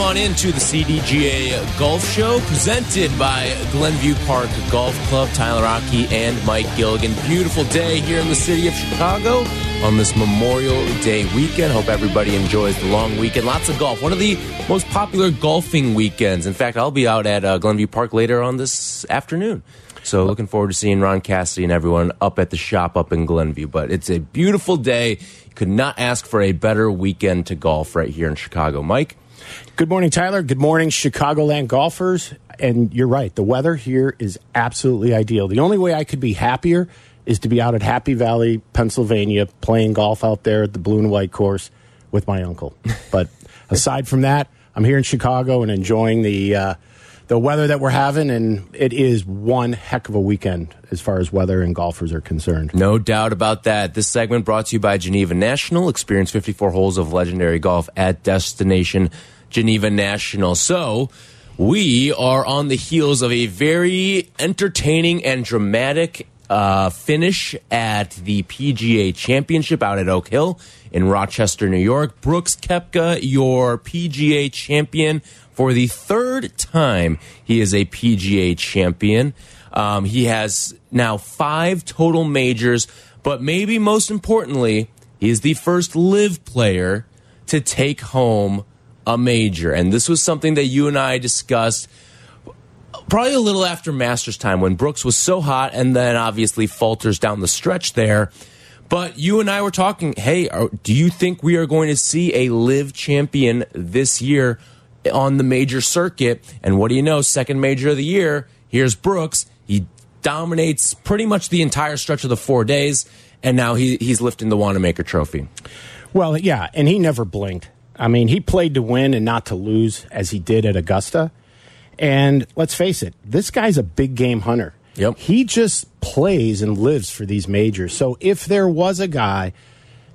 On into the CDGA Golf Show presented by Glenview Park Golf Club. Tyler Rocky and Mike Gilligan. Beautiful day here in the city of Chicago on this Memorial Day weekend. Hope everybody enjoys the long weekend. Lots of golf. One of the most popular golfing weekends. In fact, I'll be out at uh, Glenview Park later on this afternoon. So looking forward to seeing Ron Cassidy and everyone up at the shop up in Glenview. But it's a beautiful day. Could not ask for a better weekend to golf right here in Chicago. Mike? Good morning, Tyler. Good morning, Chicagoland golfers. And you're right, the weather here is absolutely ideal. The only way I could be happier is to be out at Happy Valley, Pennsylvania, playing golf out there at the blue and white course with my uncle. But aside from that, I'm here in Chicago and enjoying the uh, the weather that we're having, and it is one heck of a weekend as far as weather and golfers are concerned. No doubt about that. This segment brought to you by Geneva National. Experience 54 holes of legendary golf at Destination Geneva National. So, we are on the heels of a very entertaining and dramatic uh, finish at the PGA Championship out at Oak Hill in Rochester, New York. Brooks Koepka, your PGA champion for the third time. He is a PGA champion. Um, he has now five total majors, but maybe most importantly, he is the first LIV player to take home a major. And this was something that you and I discussed probably a little after Masters time when Brooks was so hot and then obviously falters down the stretch there. But you and I were talking, hey, do you think we are going to see a LIV champion this year on the major circuit? And what do you know? Second major of the year. Here's Brooks. He dominates pretty much the entire stretch of the four days. And now he, he's lifting the Wanamaker trophy. Well, yeah, and he never blinked. I mean, he played to win and not to lose as he did at Augusta. And let's face it, this guy's a big game hunter. Yep. He just plays and lives for these majors. So if there was a guy,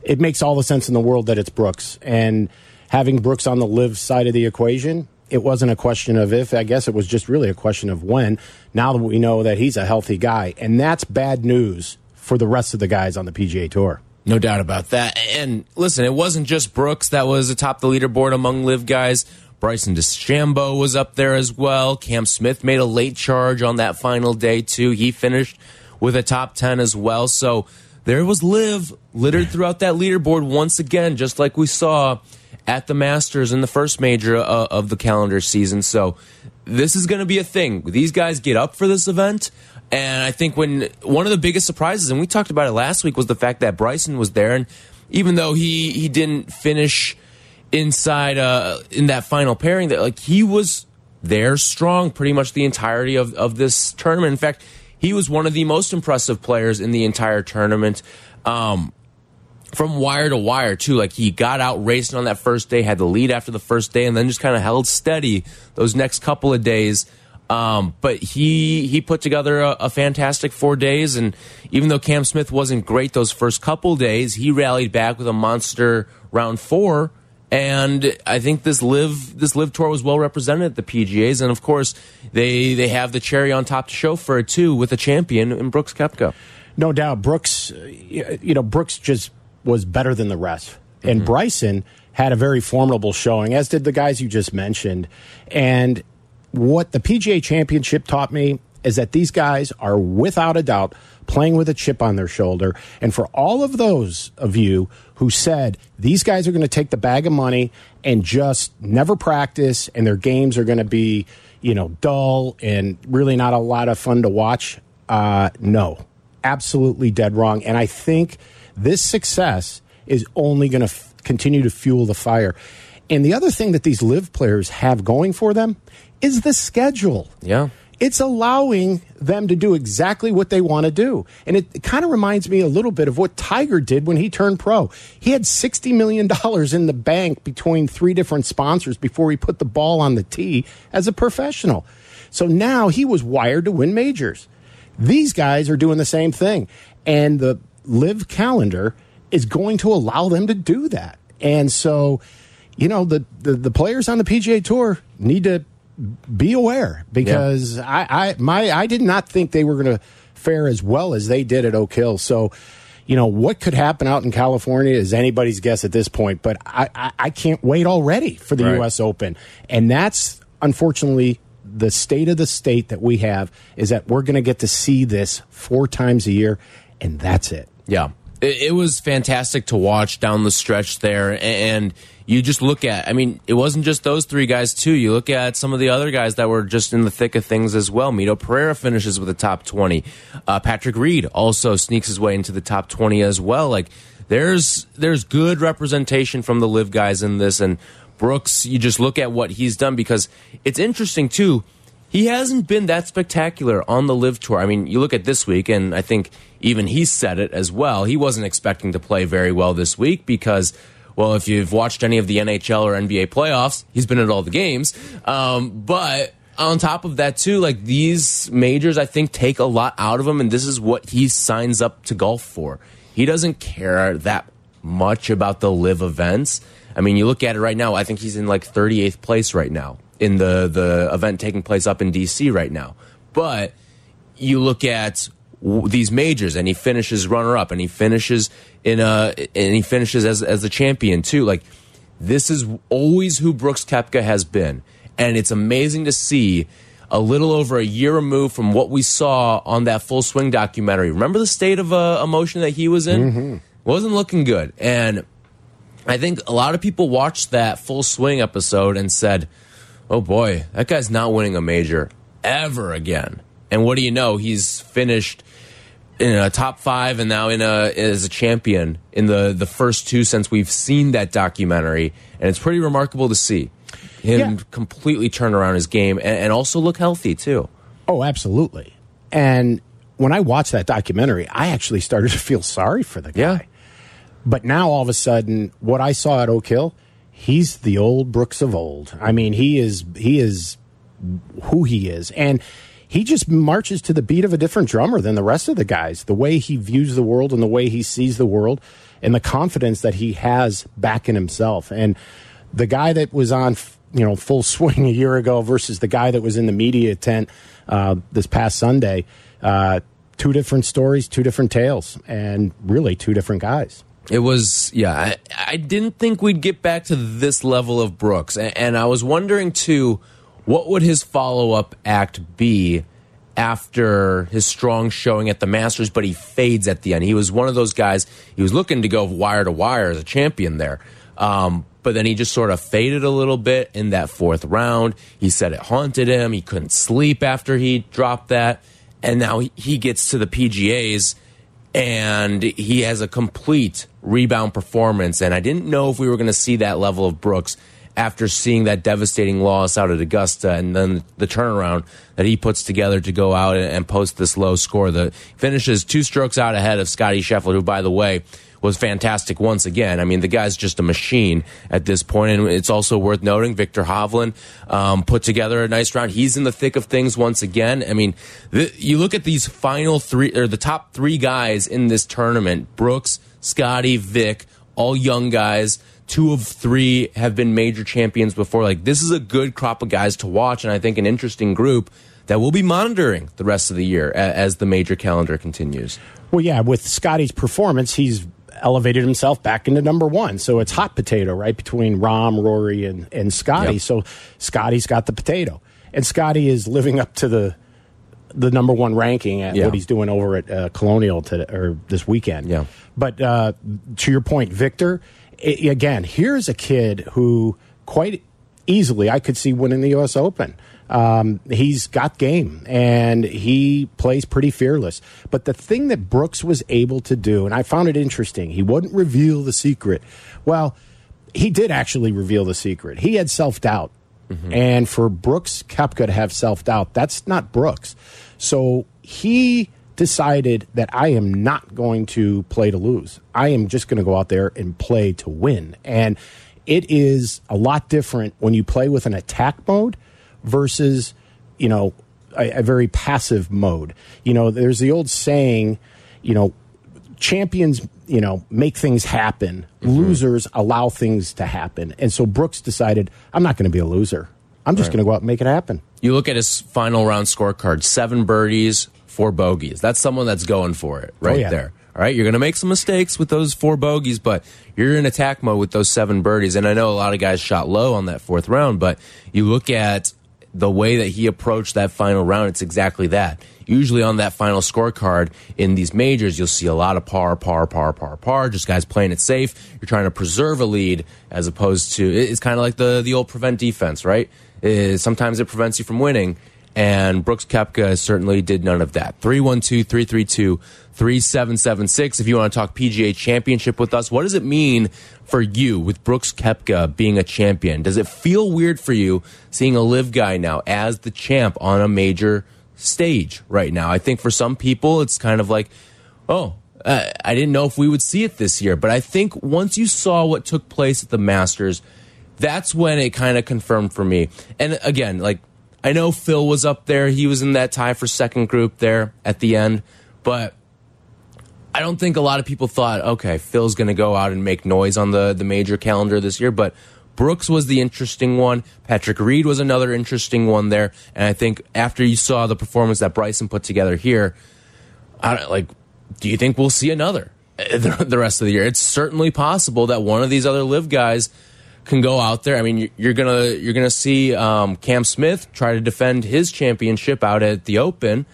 it makes all the sense in the world that it's Brooks. And having Brooks on the LIV side of the equation, it wasn't a question of if. I guess it was just really a question of when. Now that we know that he's a healthy guy, and that's bad news for the rest of the guys on the PGA Tour. No doubt about that. And listen, it wasn't just Brooks that was atop the leaderboard among LIV guys. Bryson DeChambeau was up there as well. Cam Smith made a late charge on that final day, too. He finished with a top 10 as well. So there was LIV littered throughout that leaderboard once again, just like we saw at the Masters in the first major uh, of the calendar season. So this is going to be a thing. These guys get up for this event. And I think when one of the biggest surprises, and we talked about it last week, was the fact that Bryson was there. And even though he, he didn't finish inside uh, in that final pairing, that like he was there strong pretty much the entirety of, of this tournament. In fact, he was one of the most impressive players in the entire tournament. Um, from wire to wire too. Like he got out racing on that first day, had the lead after the first day, and then just kind of held steady those next couple of days. Um, but he he put together a, a, fantastic four days, and even though Cam Smith wasn't great those first couple days, he rallied back with a monster round four. And I think this LIV this LIV tour was well represented at the PGA's, and of course they they have the cherry on top to show for it too with a champion in Brooks Koepka. No doubt, Brooks. You know, Brooks just was better than the rest, and mm -hmm. Bryson had a very formidable showing, as did the guys you just mentioned. And what the PGA Championship taught me is that these guys are without a doubt playing with a chip on their shoulder. And for all of those of you who said these guys are going to take the bag of money and just never practice and their games are going to be, you know, dull and really not a lot of fun to watch, uh, no, absolutely dead wrong. And I think this success is only going to continue to fuel the fire. And the other thing that these LIV players have going for them is the schedule. Yeah. it's allowing them to do exactly what they want to do. And it, it kind of reminds me a little bit of what Tiger did when he turned pro. He had $60 million in the bank between three different sponsors before he put the ball on the tee as a professional. So now he was wired to win majors. These guys are doing the same thing. And the LIV calendar is going to allow them to do that. And so, you know, the, the, the players on the PGA Tour need to be aware because yeah. I, I my I did not think they were going to fare as well as they did at Oak Hill. So, you know, what could happen out in California is anybody's guess at this point. But I, I, I can't wait already for the right. U.S. Open, and that's unfortunately the state of the state that we have is that we're going to get to see this four times a year, and that's it. Yeah, it, it was fantastic to watch down the stretch there, and you just look at, I mean, it wasn't just those three guys, too. You look at some of the other guys that were just in the thick of things as well. Mito Pereira finishes with the top 20. Uh, Patrick Reed also sneaks his way into the top 20 as well. Like, there's there's good representation from the LIV guys in this. And Brooks, you just look at what he's done because it's interesting, too. He hasn't been that spectacular on the LIV tour. I mean, you look at this week, and I think even he said it as well. He wasn't expecting to play very well this week because well, if you've watched any of the NHL or NBA playoffs, he's been at all the games. Um, but on top of that, too, like these majors, I think take a lot out of him, and this is what he signs up to golf for. He doesn't care that much about the LIV events. I mean, you look at it right now, I think he's in like 38th place right now in the, the event taking place up in DC right now. But you look at these majors and he finishes runner up and he finishes in a and he finishes as as the champion too. Like this is always who Brooks Koepka has been. And it's amazing to see a little over a year removed from what we saw on that full swing documentary. Remember the state of uh, emotion that he was in? Mm -hmm. wasn't looking good. And I think a lot of people watched that full swing episode and said oh boy that guy's not winning a major ever again and what do you know he's finished in a top five and now in a as a champion in the the first two since we've seen that documentary, and it's pretty remarkable to see him yeah. completely turn around his game and, and also look healthy too. Oh, absolutely. And when I watched that documentary, I actually started to feel sorry for the guy. Yeah. But now all of a sudden, what I saw at Oak Hill, he's the old Brooks of old. I mean, he is he is who he is, and he just marches to the beat of a different drummer than the rest of the guys. The way he views the world and the way he sees the world and the confidence that he has back in himself. And the guy that was on, you know, full swing a year ago versus the guy that was in the media tent uh, this past Sunday, uh, two different stories, two different tales, and really two different guys. It was, yeah. I, I didn't think we'd get back to this level of Brooks, and, and I was wondering too what would his follow up act be after his strong showing at the Masters, but he fades at the end? He was one of those guys, he was looking to go wire to wire as a champion there. Um, but then he just sort of faded a little bit in that fourth round. He said it haunted him. He couldn't sleep after he dropped that. And now he gets to the PGAs and he has a complete rebound performance. And I didn't know if we were going to see that level of Brooks after seeing that devastating loss out at Augusta and then the turnaround that he puts together to go out and post this low score. The finishes two strokes out ahead of Scotty Scheffler, who, by the way, was fantastic once again. I mean, the guy's just a machine at this point, and it's also worth noting Viktor Hovland um, put together a nice round. He's in the thick of things once again. I mean, you look at these final three or the top three guys in this tournament: Brooks, Scotty, Vic, all young guys two of three have been major champions before. Like this is a good crop of guys to watch, and I think an interesting group that we'll be monitoring the rest of the year as the major calendar continues. Well, yeah, with Scotty's performance, he's elevated himself back into number one. So it's hot potato, right, between Rahm, Rory, and, and Scotty. Yep. So Scotty's got the potato. And Scotty is living up to the the number one ranking at yeah. what he's doing over at uh, Colonial today, or this weekend. Yeah. But uh, to your point, Viktor, it, again, here's a kid who quite easily I could see winning the U.S. Open. Um, he's got game and he plays pretty fearless. But the thing that Brooks was able to do, and I found it interesting, he wouldn't reveal the secret. Well, he did actually reveal the secret. He had self doubt Mm -hmm. And for Brooks Koepka to have self doubt, that's not Brooks. So he decided that I am not going to play to lose. I am just going to go out there and play to win. And it is a lot different when you play with an attack mode versus, you know, a, a very passive mode. You know, there's the old saying, you know, champions, you know, make things happen. Mm -hmm. Losers allow things to happen. And so Brooks decided, I'm not going to be a loser. I'm just right. going to go out and make it happen. You look at his final round scorecard seven birdies, four bogeys. That's someone that's going for it right oh, yeah. there. All right, you're going to make some mistakes with those four bogeys, but you're in attack mode with those seven birdies. And I know a lot of guys shot low on that fourth round, but you look at the way that he approached that final round, it's exactly that. Usually on that final scorecard in these majors, you'll see a lot of par, par, par, par, par, just guys playing it safe. You're trying to preserve a lead as opposed to, it's kind of like the, the old prevent defense, right? It, sometimes it prevents you from winning. And Brooks Koepka certainly did none of that. 312 332 3776. If you want to talk PGA championship with us, what does it mean for you with Brooks Koepka being a champion? Does it feel weird for you seeing a LIV guy now as the champ on a major stage right now? I think for some people, it's kind of like, oh, uh, I didn't know if we would see it this year. But I think once you saw what took place at the Masters, that's when it kind of confirmed for me. And again, like, I know Phil was up there. He was in that tie for second group there at the end. But I don't think a lot of people thought, okay, Phil's going to go out and make noise on the the major calendar this year, but Brooks was the interesting one. Patrick Reed was another interesting one there, and I think after you saw the performance that Bryson put together here, I don't, like, do you think we'll see another the rest of the year? It's certainly possible that one of these other LIV guys can go out there. I mean, you're gonna you're gonna see um, Cam Smith try to defend his championship out at the Open.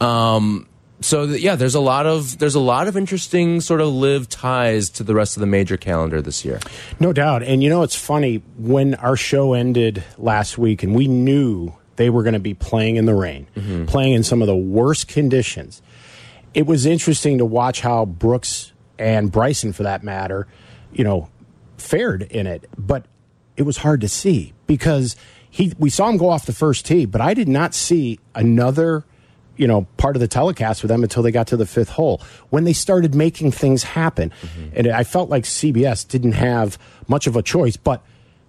Um, so yeah, there's a lot of there's a lot of interesting sort of LIV ties to the rest of the major calendar this year. No doubt. And you know it's funny when our show ended last week and we knew they were going to be playing in the rain, mm -hmm. playing in some of the worst conditions. It was interesting to watch how Brooks and Bryson for that matter, you know, fared in it, but it was hard to see because he we saw him go off the first tee, but I did not see another you know part of the telecast with them until they got to the fifth hole when they started making things happen. Mm -hmm. and i felt like cbs didn't have much of a choice but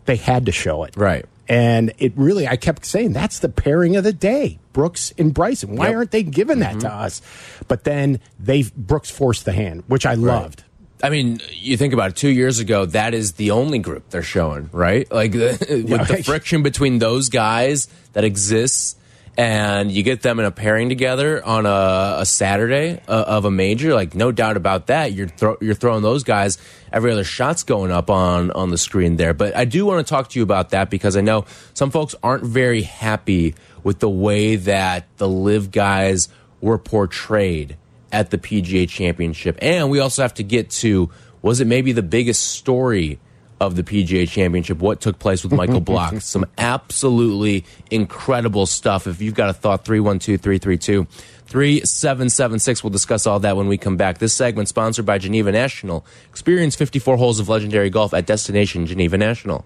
they had to show it. Right. And it really i kept saying that's the pairing of the day brooks and bryson. Why yep. aren't they giving that mm -hmm. to us? But then they brooks forced the hand which i loved I mean, you think about it. Two years ago, that is the only group they're showing, right? Like the, with yeah, the friction between those guys that exists and you get them in a pairing together on a, a Saturday uh, of a major, like no doubt about that. You're thro you're throwing those guys. Every other shot's going up on on the screen there. But I do want to talk to you about that because I know some folks aren't very happy with the way that the LIV guys were portrayed at the PGA Championship, and we also have to get to was it maybe the biggest story of the PGA Championship, what took place with Michael Block. Some absolutely incredible stuff. If you've got a thought, 312 332 3776. We'll discuss all that when we come back. This segment sponsored by Geneva National. Experience 54 holes of legendary golf at Destination Geneva National.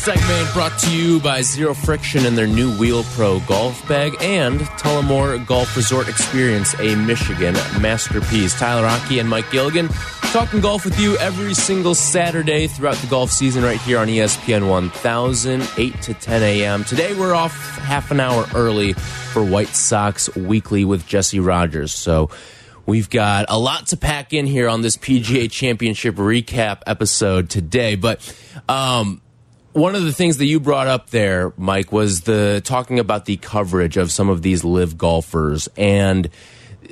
Segment brought to you by Zero Friction and their new Wheel Pro golf bag and Tullymore Golf Resort Experience, a Michigan masterpiece. Tyler Rocky and Mike Gilligan talking golf with you every single Saturday throughout the golf season right here on ESPN 1000, 8 to 10 a.m. Today we're off half an hour early for White Sox Weekly with Jesse Rogers. So We've got a lot to pack in here on this PGA Championship recap episode today, but um, one of the things that you brought up there, Mike, was the talking about the coverage of some of these LIV golfers and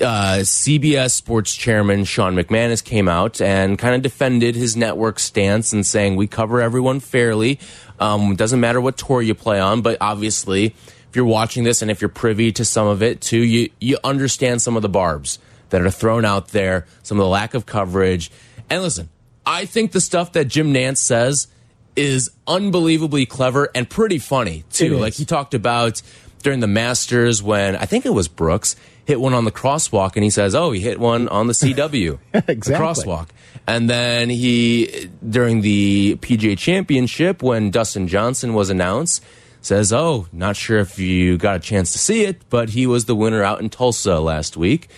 uh, CBS Sports Chairman Sean McManus came out and kind of defended his network stance and saying we cover everyone fairly. Um, doesn't matter what tour you play on, but obviously if you're watching this and if you're privy to some of it too, you you understand some of the barbs that are thrown out there, some of the lack of coverage. And listen, I think the stuff that Jim Nantz says is unbelievably clever and pretty funny too. Like he talked about during the Masters when I think it was Brooks hit one on the crosswalk and he says, "Oh, he hit one on the CW Exactly. the crosswalk." And then he during the PGA Championship when Dustin Johnson was announced says, "Oh, not sure if you got a chance to see it, but he was the winner out in Tulsa last week."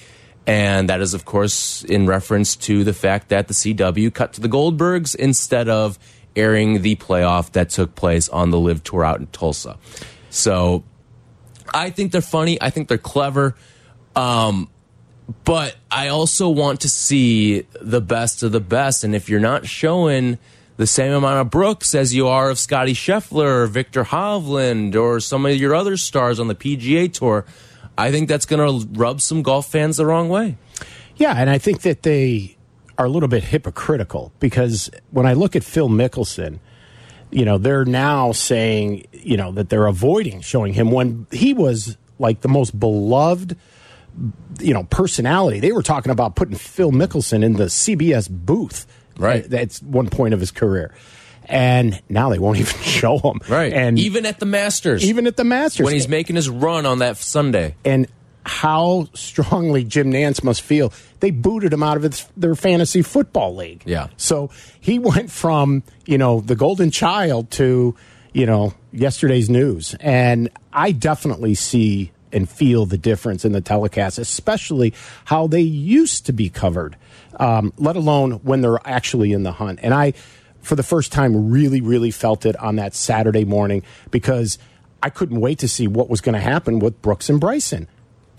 And that is, of course, in reference to the fact that the CW cut to the Goldbergs instead of airing the playoff that took place on the LIV Tour out in Tulsa. So I think they're funny. I think they're clever. Um, but I also want to see the best of the best. And if you're not showing the same amount of Brooks as you are of Scotty Scheffler or Viktor Hovland or some of your other stars on the PGA Tour, I think that's going to rub some golf fans the wrong way. Yeah, and I think that they are a little bit hypocritical because when I look at Phil Mickelson, you know, they're now saying, you know, that they're avoiding showing him when he was like the most beloved, you know, personality. They were talking about putting Phil Mickelson in the CBS booth. Right. That's one point of his career. And now they won't even show him. Right. And even at the Masters. even at the Masters. when he's making his run on that Sunday. and how strongly Jim Nantz must feel. They booted him out of his, their fantasy football league. Yeah. So he went from, you know, the golden child to, you know, yesterday's news. And I definitely see and feel the difference in the telecast, especially how they used to be covered, um, let alone when they're actually in the hunt. And I, for the first time, really, really felt it on that Saturday morning because I couldn't wait to see what was going to happen with Brooks and Bryson.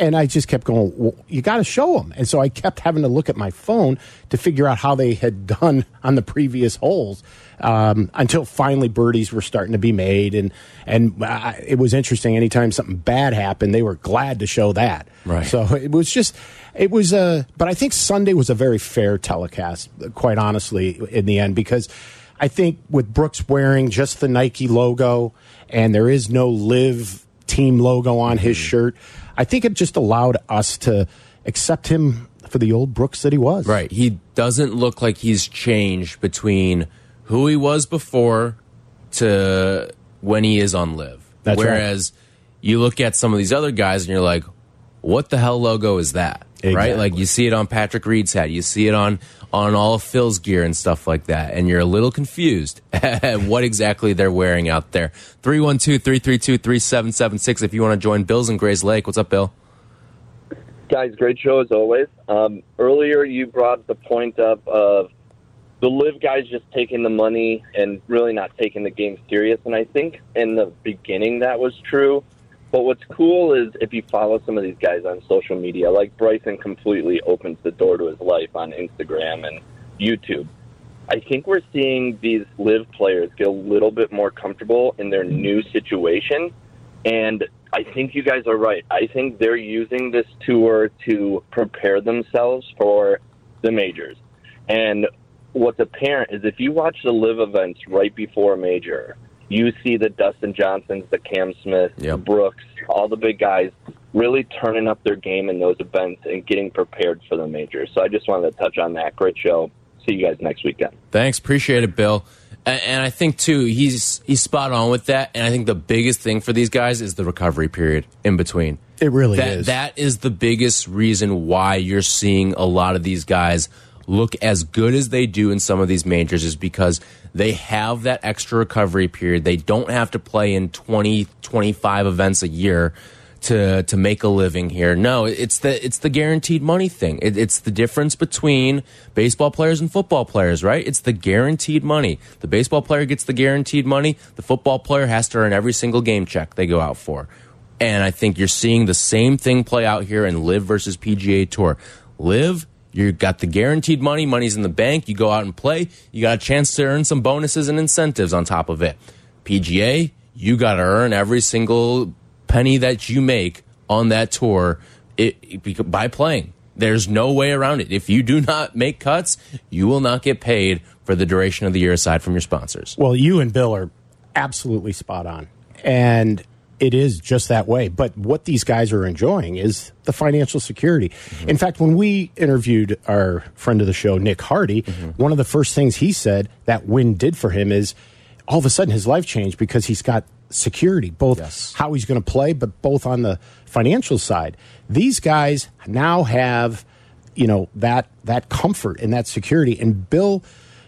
And I just kept going, well, you got to show them. And so I kept having to look at my phone to figure out how they had done on the previous holes um, until finally birdies were starting to be made. And, and uh, it was interesting. Anytime something bad happened, they were glad to show that. Right. So it was just, it was a, but I think Sunday was a very fair telecast, quite honestly, in the end, because I think with Brooks wearing just the Nike logo and there is no LIV team logo on his Mm-hmm. shirt, I think it just allowed us to accept him for the old Brooks that he was. Right. He doesn't look like he's changed between who he was before to when he is on LIV. That's right. Whereas you look at some of these other guys and you're like, what the hell logo is that? Right? Like you see it on Patrick Reed's hat, you see it on on all of Phil's gear and stuff like that, and you're a little confused at what exactly they're wearing out there. 312-332-3776 if you want to join Bill's in Grayslake. What's up, Bill? Guys, great show as always. Um, earlier, you brought the point up of the LIV guys just taking the money and really not taking the game serious. And I think in the beginning that was true. But what's cool is if you follow some of these guys on social media, like Bryson completely opens the door to his life on Instagram and YouTube. I think we're seeing these LIV players get a little bit more comfortable in their new situation. And I think you guys are right. I think they're using this tour to prepare themselves for the majors. And what's apparent is if you watch the LIV events right before a major, you see the Dustin Johnsons, the Cam Smith, Yep. the Brooks, all the big guys really turning up their game in those events and getting prepared for the majors. So I just wanted to touch on that. Great show. See you guys next weekend. Thanks, appreciate it, Bill. And, and I think too, he's he's spot on with that. And I think the biggest thing for these guys is the recovery period in between. It really that, is. That is the biggest reason why you're seeing a lot of these guys look as good as they do in some of these majors is because they have that extra recovery period. They don't have to play in 20, 25 events a year to to make a living here. No, it's the it's the guaranteed money thing. It, it's the difference between baseball players and football players, right? It's the guaranteed money. The baseball player gets the guaranteed money. The football player has to earn every single game check they go out for. And I think you're seeing the same thing play out here in LIV versus PGA Tour. LIV, you got the guaranteed money, money's in the bank. You go out and play, you got a chance to earn some bonuses and incentives on top of it. PGA, you got to earn every single penny that you make on that tour it, it- by playing. There's no way around it. If you do not make cuts, you will not get paid for the duration of the year aside from your sponsors. Well, you and Bill are absolutely spot on. And it is just that way. But what these guys are enjoying is the financial security. In fact, when we interviewed our friend of the show, Nick Hardy, one of the first things he said that win did for him is all of a sudden his life changed because he's got security, both Yes. how he's going to play, but both on the financial side. These guys now have, you know, that that comfort and that security. And Bill,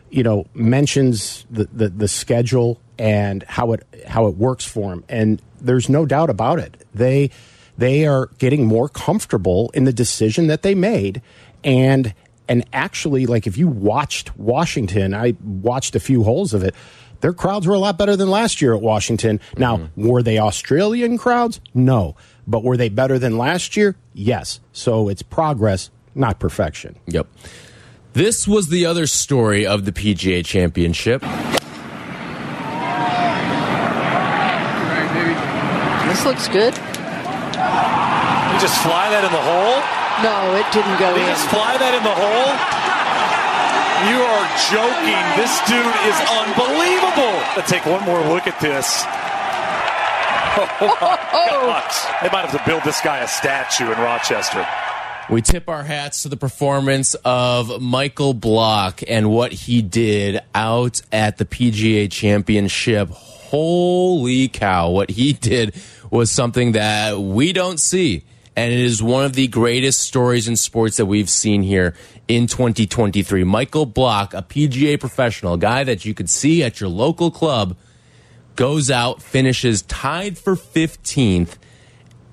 you know, mentions the, the, the schedule and how it how it works for him. And there's no doubt about it. They they are getting more comfortable in the decision that they made. And and actually, like if you watched Washington, I watched a few holes of it. Their crowds were a lot better than last year at Washington. Now, mm-hmm. were they Australian crowds? No. But were they better than last year? Yes. So it's progress, not perfection. Yep. This was the other story of the PGA Championship. This looks good. You just fly that in the hole? No, it didn't go You in. just fly that in the hole? You are joking. This dude is unbelievable. Let's take one more look at this. Oh, my oh, oh. gosh. They might have to build this guy a statue in Rochester. We tip our hats to the performance of Michael Block and what he did out at the PGA Championship. Holy cow, what he did was something that we don't see. And it is one of the greatest stories in sports that we've seen here in 2023. Michael Block, a PGA professional, a guy that you could see at your local club, goes out, finishes tied for 15th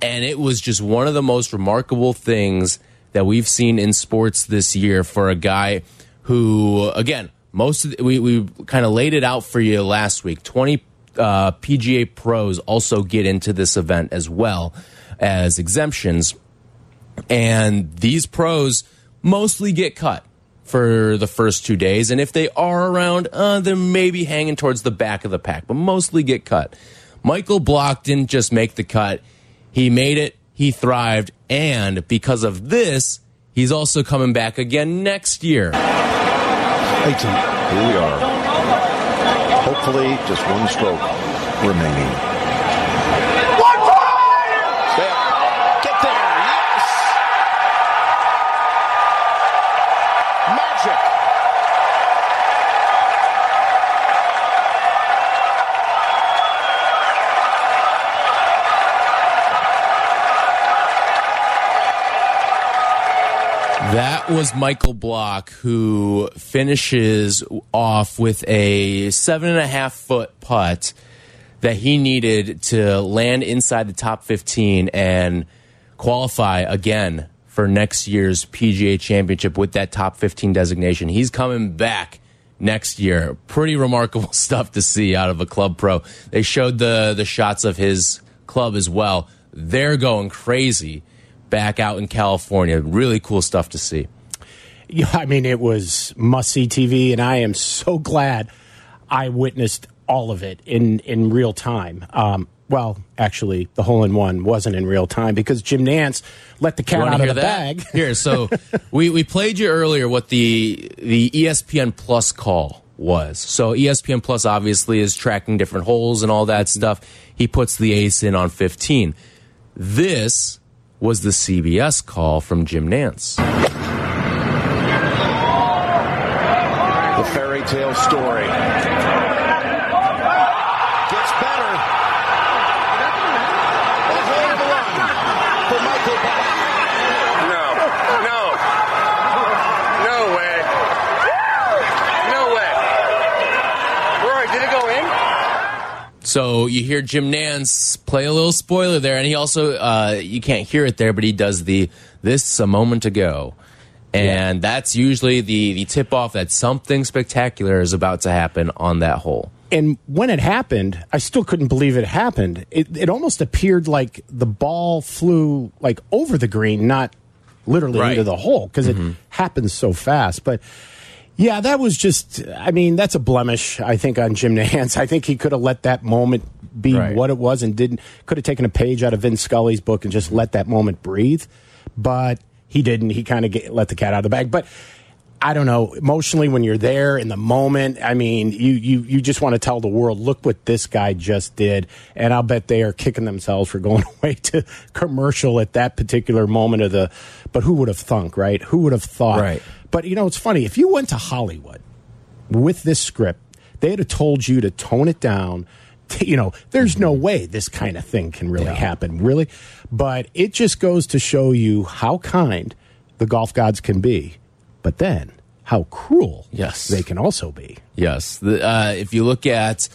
and it was just one of the most remarkable things that we've seen in sports this year for a guy who, again, most of the, we we kind of laid it out for you last week. Twenty uh, PGA pros also get into this event as well as exemptions, and these pros mostly get cut for the first two days. And if they are around, uh, they're maybe hanging towards the back of the pack, but mostly get cut. Michael Block didn't just make the cut, he made it, he thrived, and because of this, he's also coming back again next year. 18. Here we are. Hopefully, just one stroke remaining. Stay up. Get there. Yes. Magic. That was Michael Block, who finishes off with a seven and a half foot putt that he needed to land inside the top 15 and qualify again for next year's PGA Championship with that top 15 designation. He's coming back next year. Pretty remarkable stuff to see out of a club pro. They showed the the shots of his club as well. They're going crazy back out in California. Really cool stuff to see. Yeah, I mean, it was must see TV, and I am so glad I witnessed all of it in, in real time. Um, well, actually, the hole in one wasn't in real time because Jim Nantz let the cat out of the that? bag. Here, so we, we played you earlier what the the ESPN Plus call was. So ESPN Plus obviously is tracking different holes and all that stuff. He puts the ace in on 15. This was the CBS call from Jim Nantz. The fairy tale story. Gets better. A home run for Michael Block. No, no, no way, no way. Roy, did it go in? So you hear Jim Nantz play a little spoiler there, and he also uh, you can't hear it there, but he does the this a moment ago, and that's usually the the tip off that something spectacular is about to happen on that hole. And when it happened, I still couldn't believe it happened. It, it almost appeared like the ball flew like over the green, not literally Right. into the hole because it happens so fast. But yeah, that was just, I mean, that's a blemish, I think, on Jim Nantz. I think he could have let that moment be Right. what it was and didn't, could have taken a page out of Vince Scully's book and just let that moment breathe. But he didn't. He kind of let the cat out of the bag. But I don't know, emotionally when you're there in the moment, I mean, you you you just want to tell the world, look what this guy just did. And I'll bet they are kicking themselves for going away to commercial at that particular moment of the but who would have thunk, right? Who would have thought? Right. But you know, it's funny, if you went to Hollywood with this script, they'd have told you to tone it down. You know, there's no mm-hmm. way this kind of thing can really happen, really. But it just goes to show you how kind the golf gods can be, but then how cruel Yes. they can also be. Yes. The, uh, if you look at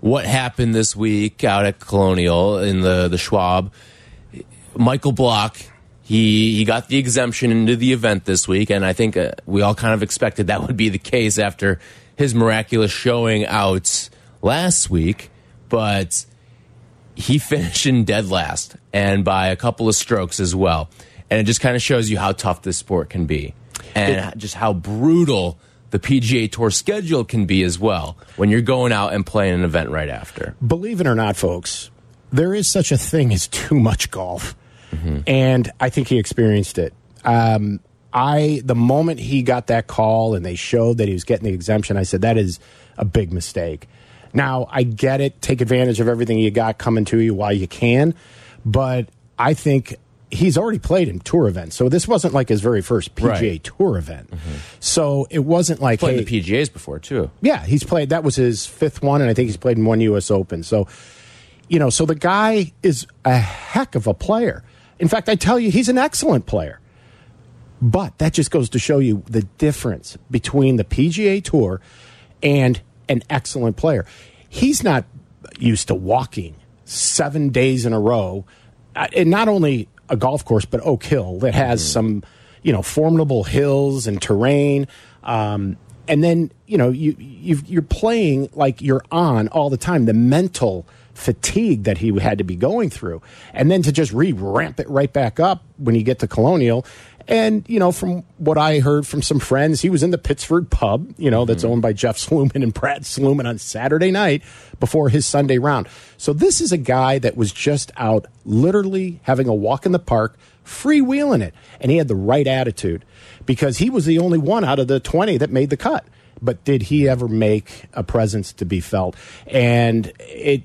what happened this week out at Colonial in the, the Schwab, Michael Block, he, he got the exemption into the event this week, and I think uh, we all kind of expected that would be the case after his miraculous showing out last week, but he finished in dead last and by a couple of strokes as well. And it just kind of shows you how tough this sport can be and just how brutal the PGA Tour schedule can be as well when you're going out and playing an event right after. Believe it or not, folks, there is such a thing as too much golf. And I think he experienced it. Um, I the moment he got that call and they showed that he was getting the exemption, I said that is a big mistake. Now I get it. Take advantage of everything you got coming to you while you can, but I think he's already played in tour events, so this wasn't like his very first PGA Right. Tour event. So it wasn't like Played hey, the PGAs before too. yeah, he's played. That was his fifth one, and I think he's played in one U.S. Open. So, you know, so the guy is a heck of a player. In fact, I tell you, he's an excellent player. But that just goes to show you the difference between the PGA Tour and an excellent player. He's not used to walking seven days in a row, uh, and not only a golf course, but Oak Hill that has some, you know, formidable hills and terrain. Um, and then you know you you've, you're playing like you're on all the time. The mental fatigue that he had to be going through, and then to just re ramp it right back up when you get to Colonial. And you know, from what I heard from some friends, he was in the Pittsford pub, you know, that's mm-hmm. owned by Jeff Sluman and Brad Sluman on Saturday night before his Sunday round. So this is a guy that was just out, literally having a walk in the park, freewheeling it, and he had the right attitude because he was the only one out of the twenty that made the cut. But did he ever make a presence to be felt? And it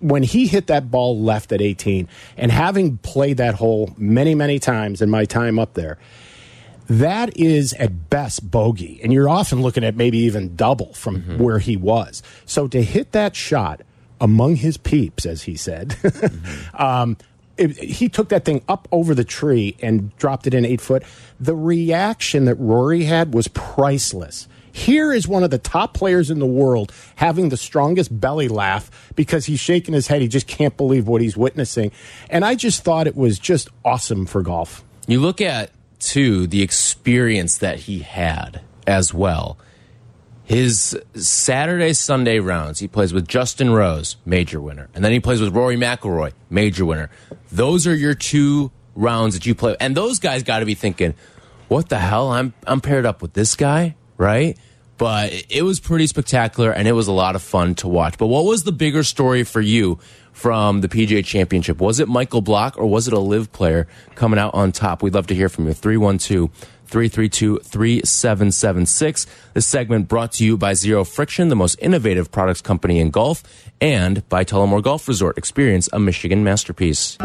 when he hit that ball left at 18 and having played that hole many many times in my time up there that is at best bogey. And you're often looking at maybe even double from where he was. So to hit that shot among his peeps as he said um, it, he took that thing up over the tree and dropped it in eight foot. The reaction that rory had was priceless here is one of the top players in the world having the strongest belly laugh because he's shaking his head. He just can't believe what he's witnessing. And I just thought it was just awesome for golf. You look at too the experience that he had as well. His Saturday Sunday rounds, he plays with Justin Rose, major winner, and then he plays with Rory McIlroy, major winner. Those are your two rounds that you play, and those guys got to be thinking, "What the hell? I'm I'm paired up with this guy, right?" But it was pretty spectacular, and it was a lot of fun to watch. But what was the bigger story for you from the PGA Championship? Was it Michael Block or was it a LIV player coming out on top? We'd love to hear from you. 312 332 3776. This segment brought to you by Zero Friction, the most innovative products company in golf, and by Tullymore Golf Resort. Experience a Michigan masterpiece.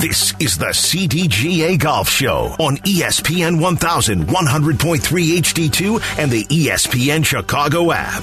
This is the CDGA Golf Show on ESPN 1100.3 HD2 and the ESPN Chicago app.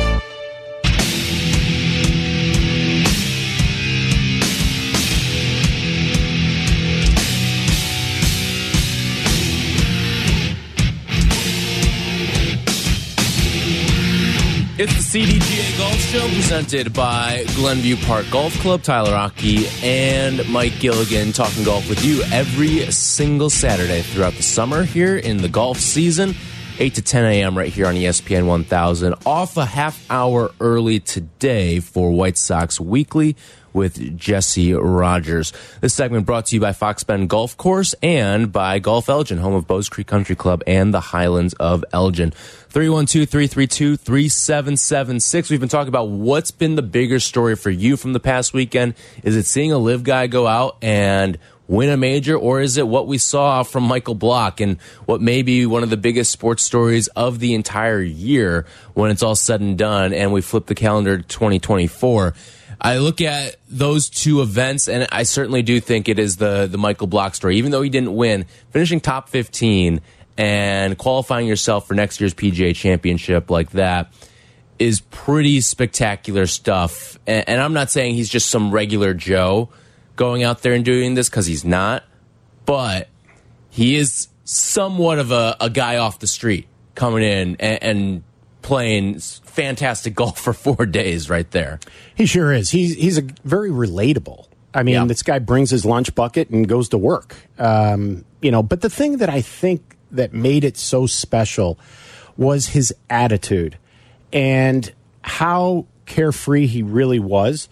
It's the CDGA Golf Show presented by Glenview Park Golf Club. Tyler Rocky and Mike Gilligan talking golf with you every single Saturday throughout the summer here in the golf season. 8 to 10 a.m. right here on ESPN 1000. Off a half hour early today for White Sox Weekly with Jesse Rogers. This segment brought to you by Fox Bend Golf Course and by Golf Elgin, home of Bowes Creek Country Club and the Highlands of Elgin. 312-332-3776. We've been talking about what's been the bigger story for you from the past weekend. Is it seeing a LIV guy go out and win a major, or is it what we saw from Michael Block and what may be one of the biggest sports stories of the entire year when it's all said and done and we flip the calendar to 2024? I look at those two events, and I certainly do think it is the the Michael Block story. Even though he didn't win, finishing top 15 and qualifying yourself for next year's PGA Championship like that is pretty spectacular stuff. And, and I'm not saying he's just some regular Joe going out there and doing this because he's not, but he is somewhat of a, a guy off the street coming in and, and playing fantastic golf for four days right there. He sure is. He's he's a very relatable. I mean, Yeah. this guy brings his lunch bucket and goes to work. Um, you know, but the thing that I think that made it so special was his attitude and how carefree he really was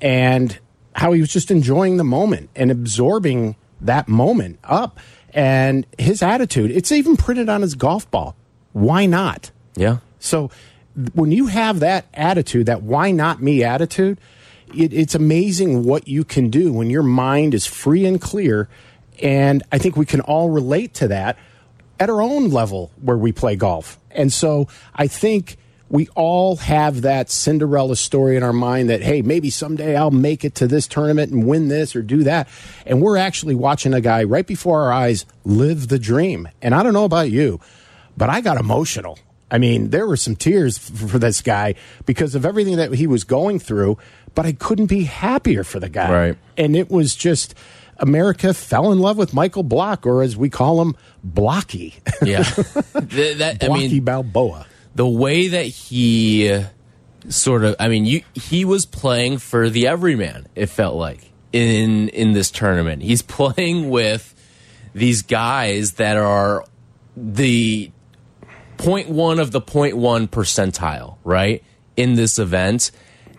and how he was just enjoying the moment and absorbing that moment up and his attitude. It's even printed on his golf ball. Why not? Yeah. So when you have that attitude, that why not me attitude, it, it's amazing what you can do when your mind is free and clear. And I think we can all relate to that at our own level where we play golf. And so I think we all have that Cinderella story in our mind that, hey, maybe someday I'll make it to this tournament and win this or do that. And we're actually watching a guy right before our eyes live the dream. And I don't know about you, but I got emotional. I mean, there were some tears for this guy because of everything that he was going through, but I couldn't be happier for the guy. Right. And it was just America fell in love with Michael Block, or as we call him, Blocky. Yeah. Th- that, I Blocky mean, Balboa. The way that he sort of i mean you he was playing for the everyman it felt like in in this tournament. He's playing with these guys that are the point one of the point one percentile right in this event.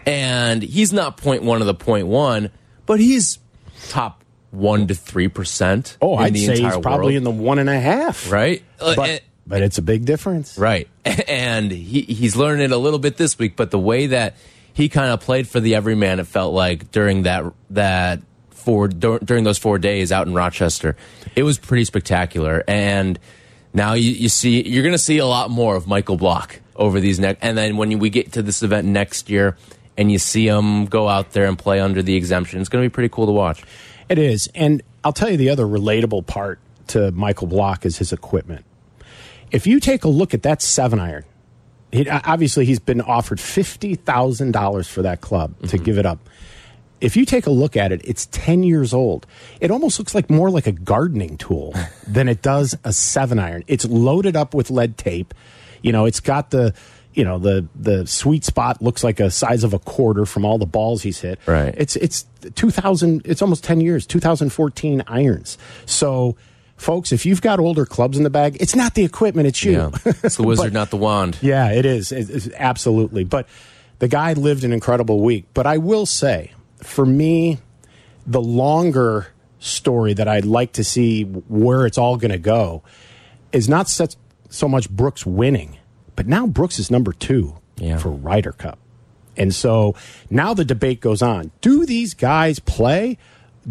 And he's not point one of the point one but he's top one to three percent Oh, in I'd say he's probably world, in the one and a half. right? Uh, But, and- but it's a big difference. Right. And he, he's learning it a little bit this week, but the way that he kind of played for the everyman, it felt like during that, that four, dur- during those four days out in Rochester, it was pretty spectacular. And now you, you see, you're going to see a lot more of Michael Block over these next, and then when you, we get to this event next year and you see him go out there and play under the exemption, it's going to be pretty cool to watch. It is. And I'll tell you the other relatable part to Michael Block is his equipment. If you take a look at that seven iron, he, obviously he's been offered $50,000 for that club to mm-hmm. give it up. If you take a look at it, it's 10 years old. It almost looks like more like a gardening tool than it does a seven iron. It's loaded up with lead tape. You know, it's got the, you know, the the sweet spot looks like a size of a quarter from all the balls he's hit. Right. It's it's 2000 it's almost 10 years, 2014 irons. So folks, if you've got older clubs in the bag, it's not the equipment, it's you. Yeah. It's the wizard, But- not the wand. yeah, it is. It- it's absolutely. But the guy lived an incredible week. But I will say, for me, the longer story that I'd like to see where it's all going to go is not such, so much Brooks winning, but now Brooks is number two Yeah. for Ryder Cup. And so now the debate goes on. Do these guys play?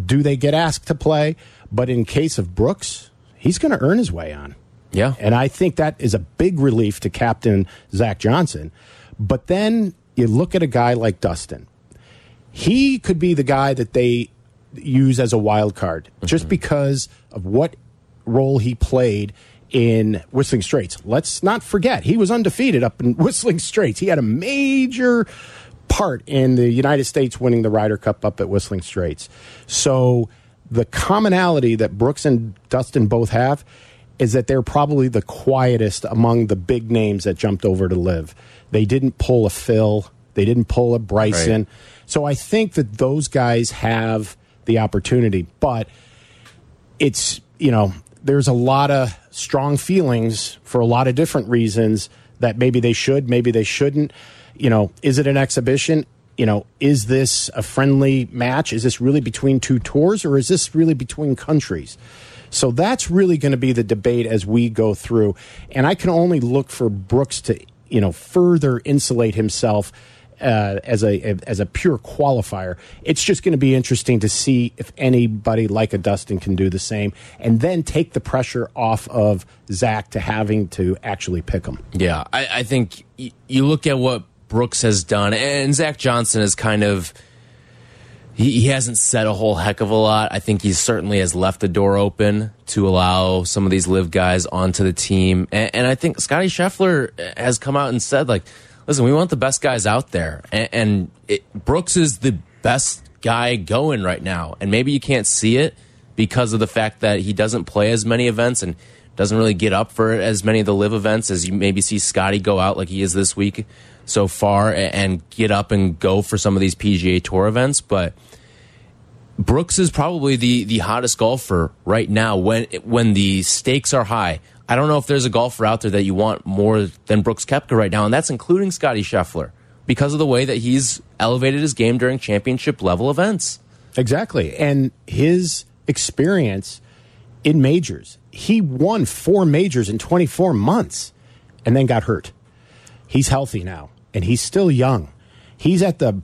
Do they get asked to play? But in case of Brooks, he's going to earn his way on. Yeah. And I think that is a big relief to Captain Zach Johnson. But then you look at a guy like Dustin. He could be the guy that they use as a wild card just mm-hmm. because of what role he played in Whistling Straits. Let's not forget, he was undefeated up in Whistling Straits. He had a major part in the United States winning the Ryder Cup up at Whistling Straits. So the commonality that Brooks and Dustin both have is that they're probably the quietest among the big names that jumped over to LIV. They didn't pull a Phil, they didn't pull a Bryson. Right. So I think that those guys have the opportunity, but it's, you know, there's a lot of strong feelings for a lot of different reasons that maybe they should, maybe they shouldn't. You know, is it an exhibition? You know, is this a friendly match? Is this really between two tours or is this really between countries? So that's really going to be the debate as we go through. And I can only look for Brooks to, you know, further insulate himself uh, as a as a pure qualifier. It's just going to be interesting to see if anybody like a Dustin can do the same, and then take the pressure off of Zach to having to actually pick him. Yeah, I, I think you look at what Brooks has done, and Zach Johnson is kind of. He, hasn't said a whole heck of a lot. I think he certainly has left the door open to allow some of these LIV guys onto the team. And, and I think Scotty Scheffler has come out and said, like, listen, we want the best guys out there. And, and it, Brooks is the best guy going right now. And maybe you can't see it because of the fact that he doesn't play as many events and doesn't really get up for as many of the LIV events as you maybe see Scotty go out like he is this week so far and get up and go for some of these PGA Tour events. But Brooks is probably the the hottest golfer right now when when the stakes are high. I don't know if there's a golfer out there that you want more than Brooks Koepka right now, and that's including Scotty Scheffler because of the way that he's elevated his game during championship level events. Exactly. And his experience in majors, he won four majors in 24 months and then got hurt. He's healthy now and he's still young. He's at the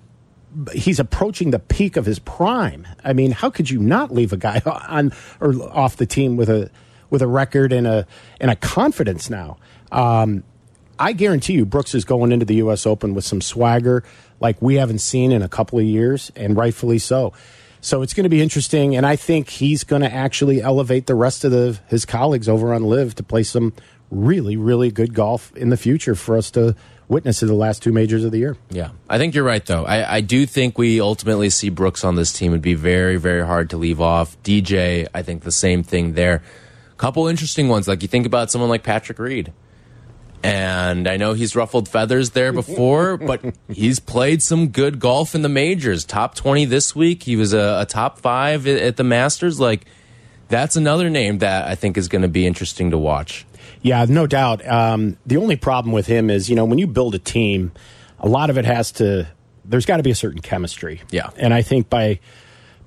he's approaching the peak of his prime. I mean, how could you not leave a guy on or off the team with a with a record and a and a confidence now? Um, I guarantee you, Brooks is going into the U.S. Open with some swagger like we haven't seen in a couple of years, and rightfully so. So it's going to be interesting, and I think he's going to actually elevate the rest of the, his colleagues over on LIV to play some really, really good golf in the future for us to witness in the last two majors of the year. Yeah, I think you're right, though. I, I do think we ultimately see Brooks on this team. It'd be very, very hard to leave off. DJ, I think the same thing there. Couple interesting ones, like you think about someone like Patrick Reed. And I know he's ruffled feathers there before, but he's played some good golf in the majors. Top 20 this week. He was a, a top five at, at the Masters. Like, that's another name that I think is going to be interesting to watch. Yeah, no doubt. Um, the only problem with him is, you know, when you build a team, a lot of it has to, there's got to be a certain chemistry. Yeah. And I think by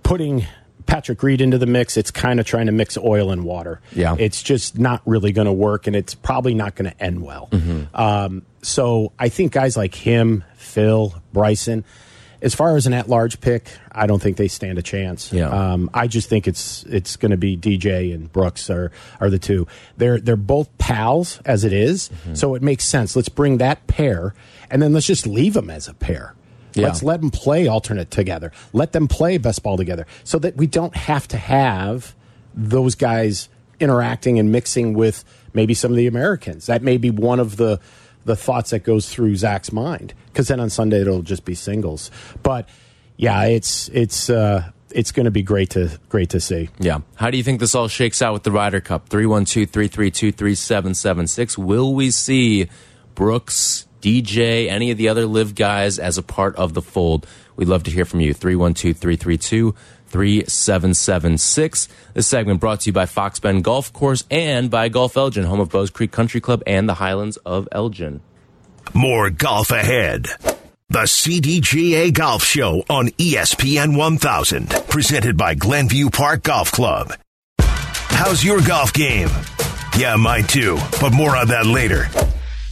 putting Patrick Reed into the mix, it's kind of trying to mix oil and water. Yeah. It's just not really going to work, and it's probably not going to end well. Um, so I think guys like him, Phil, Bryson, as far as an at-large pick, I don't think they stand a chance. Yeah. Um, I just think it's it's going to be DJ and Brooks are are the two. They're they're both pals as it is, so it makes sense. Let's bring that pair, and then let's just leave them as a pair. Yeah. Let's let them play alternate together. Let them play best ball together, so that we don't have to have those guys interacting and mixing with maybe some of the Americans. That may be one of the the thoughts that goes through Zach's mind because then on Sunday it'll just be singles. But yeah, it's it's uh, it's going to be great to great to see. Yeah. How do you think this all shakes out with the Ryder Cup? 312 332 3776. Will we see Brooks, DJ, any of the other LIV guys as a part of the fold? We'd love to hear from you. 312 332 3776. This segment brought to you by Fox Bend Golf Course and by Golf Elgin, home of Bowes Creek Country Club and the Highlands of Elgin. More golf ahead. The CDGA Golf Show on ESPN 1000, presented by Glenview Park Golf Club. How's your golf game? Yeah, mine too, but more on that later.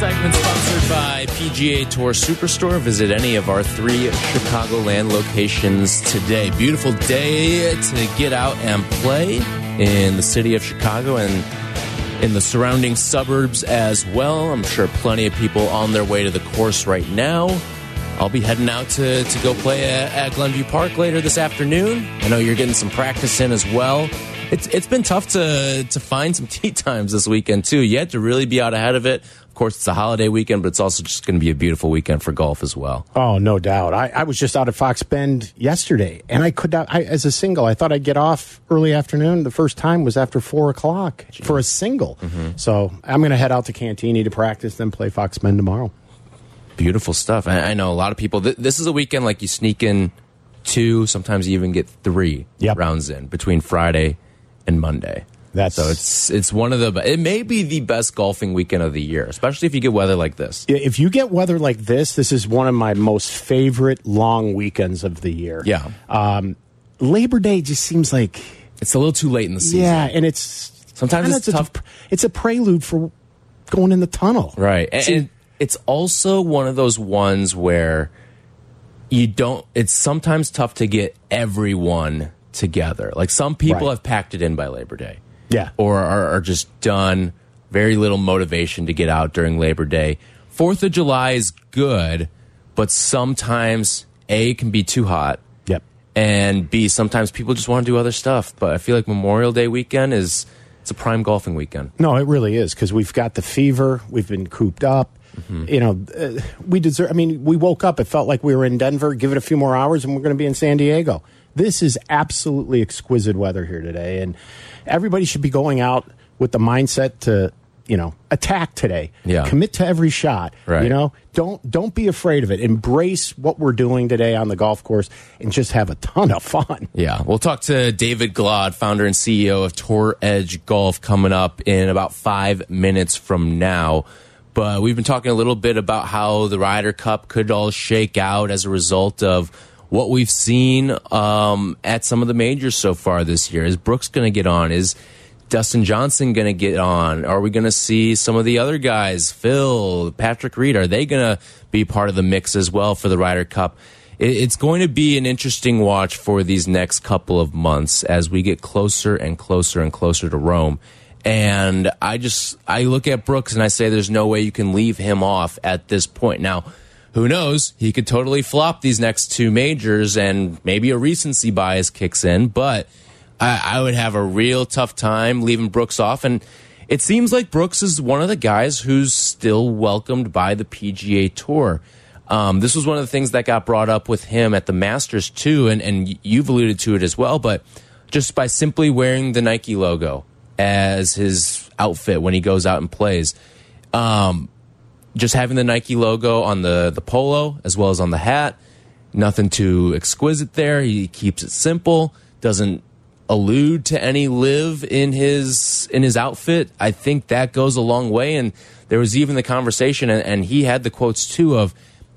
Segment sponsored by PGA Tour Superstore. Visit any of our three Chicagoland locations today. Beautiful day to get out and play in the city of Chicago and in the surrounding suburbs as well. I'm sure plenty of people on their way to the course right now. I'll be heading out to, to go play at, at Glenview Park later this afternoon. I know you're getting some practice in as well. It's it's been tough to to find some tee times this weekend too. You had to really be out ahead of it. Of course, it's a holiday weekend, but it's also just going to be a beautiful weekend for golf as well. Oh, no doubt. I, I was just out at Fox Bend yesterday, and I could not. I, as a single, I thought I'd get off early afternoon. The first time was after four o'clock for a single. Mm-hmm. So I'm going to head out to Cantigny to practice, then play Fox Bend tomorrow. Beautiful stuff. I, I know a lot of people. Th this is a weekend like you sneak in two, sometimes you even get three Yep. rounds in between Friday and Monday. That's So it's it's one of the it may be the best golfing weekend of the year, especially if you get weather like this. If you get weather like this, this is one of my most favorite long weekends of the year. Yeah. Um, Labor Day just seems like It's a little too late in the season. yeah, and it's Sometimes it's a- tough. it's a prelude for going in the tunnel. Right. And, See- and it's also one of those ones where you don't, it's sometimes tough to get everyone together. Like some people Right. have packed it in by Labor Day. Yeah. Or are, are just done. Very little motivation to get out during Labor Day. Fourth of July is good, but sometimes A can be too hot. Yep. And B, sometimes people just want to do other stuff. But I feel like Memorial Day weekend is, it's a prime golfing weekend. No, it really is because we've got the fever. We've been cooped up. You know, uh, we deserve. I mean, we woke up. It felt like we were in Denver. Give it a few more hours, and we're going to be in San Diego. This is absolutely exquisite weather here today, and everybody should be going out with the mindset to, you know, attack today. Yeah. commit to every shot. Right. You know, don't don't be afraid of it. Embrace what we're doing today on the golf course, and just have a ton of fun. Yeah, we'll talk to David Glod, founder and CEO of Tour Edge Golf, coming up in about five minutes from now. But we've been talking a little bit about how the Ryder Cup could all shake out as a result of what we've seen um, at some of the majors so far this year. Is Brooks going to get on? Is Dustin Johnson going to get on? Are we going to see some of the other guys, Phil, Patrick Reed? Are they going to be part of the mix as well for the Ryder Cup? It's going to be an interesting watch for these next couple of months as we get closer and closer and closer to Rome. And I just, I look at Brooks and I say there's no way you can leave him off at this point. Now, who knows? He could totally flop these next two majors and maybe a recency bias kicks in, but I, I would have a real tough time leaving Brooks off. And it seems like Brooks is one of the guys who's still welcomed by the PGA Tour. Um, this was one of the things that got brought up with him at the Masters too, and, and you've alluded to it as well. But just by simply wearing the Nike logo as his outfit when he goes out and plays, um, just having the Nike logo on the the polo as well as on the hat, nothing too exquisite there. He keeps it simple, doesn't allude to any LIV in his in his outfit. I think that goes a long way. And there was even the conversation, and, and he had the quotes too of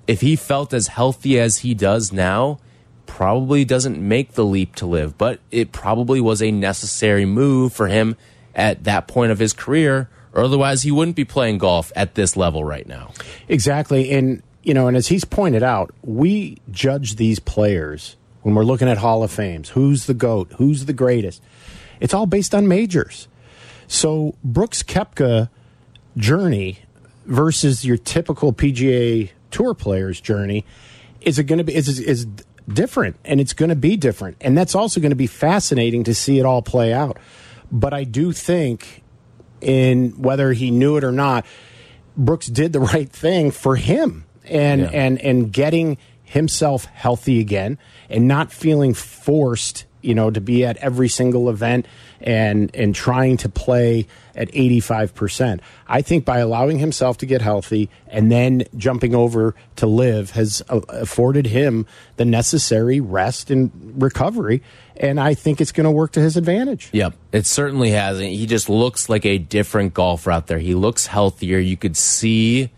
if he felt as healthy as he does now, probably doesn't make the leap to LIV, but it probably was a necessary move for him at that point of his career, or otherwise he wouldn't be playing golf at this level right now. Exactly. And, you know, and as he's pointed out, we judge these players when we're looking at Hall of Fames. Who's the GOAT? Who's the greatest? It's all based on majors. So Brooks Koepka journey versus your typical PGA Tour player's journey is it going to be is is different and it's going to be different and that's also going to be fascinating to see it all play out. But I do think in whether he knew it or not, Brooks did the right thing for him and Yeah. and and getting himself healthy again and not feeling forced, you know, to be at every single event and and trying to play at 85%. I think by allowing himself to get healthy and then jumping over to LIV has uh, afforded him the necessary rest and recovery and I think it's going to work to his advantage. Yep, it certainly has. And He just looks like a different golfer out there. He looks healthier. You could see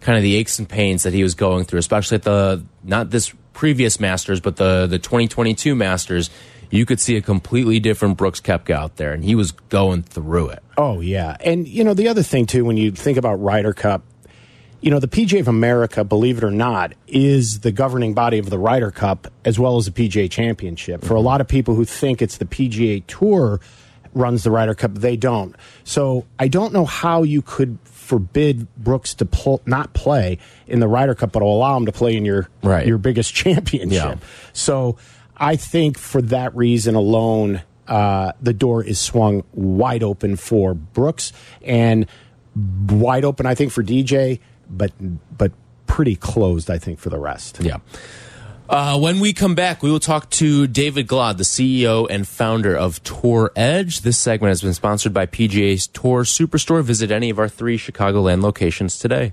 kind of the aches and pains that he was going through, especially at the not this previous Masters, but the the 2022 Masters. You could see a completely different Brooks Koepka out there, and he was going through it. Oh yeah, and you know the other thing too, when you think about Ryder Cup, you know the PGA of America, believe it or not, is the governing body of the Ryder Cup as well as the PGA Championship. For a lot of people who think it's the PGA Tour runs the Ryder Cup. They don't. So I don't know how you could forbid Brooks to pl- not play in the Ryder Cup, but allow him to play in your Right. your biggest championship. Yeah. So I think for that reason alone, uh, the door is swung wide open for Brooks and wide open, I think, for DJ, but but pretty closed, I think, for the rest. Yeah. Uh, when we come back, we will talk to David Glod, the CEO and founder of Tour Edge. This segment has been sponsored by PGA's Tour Superstore. Visit any of our three Chicagoland locations today.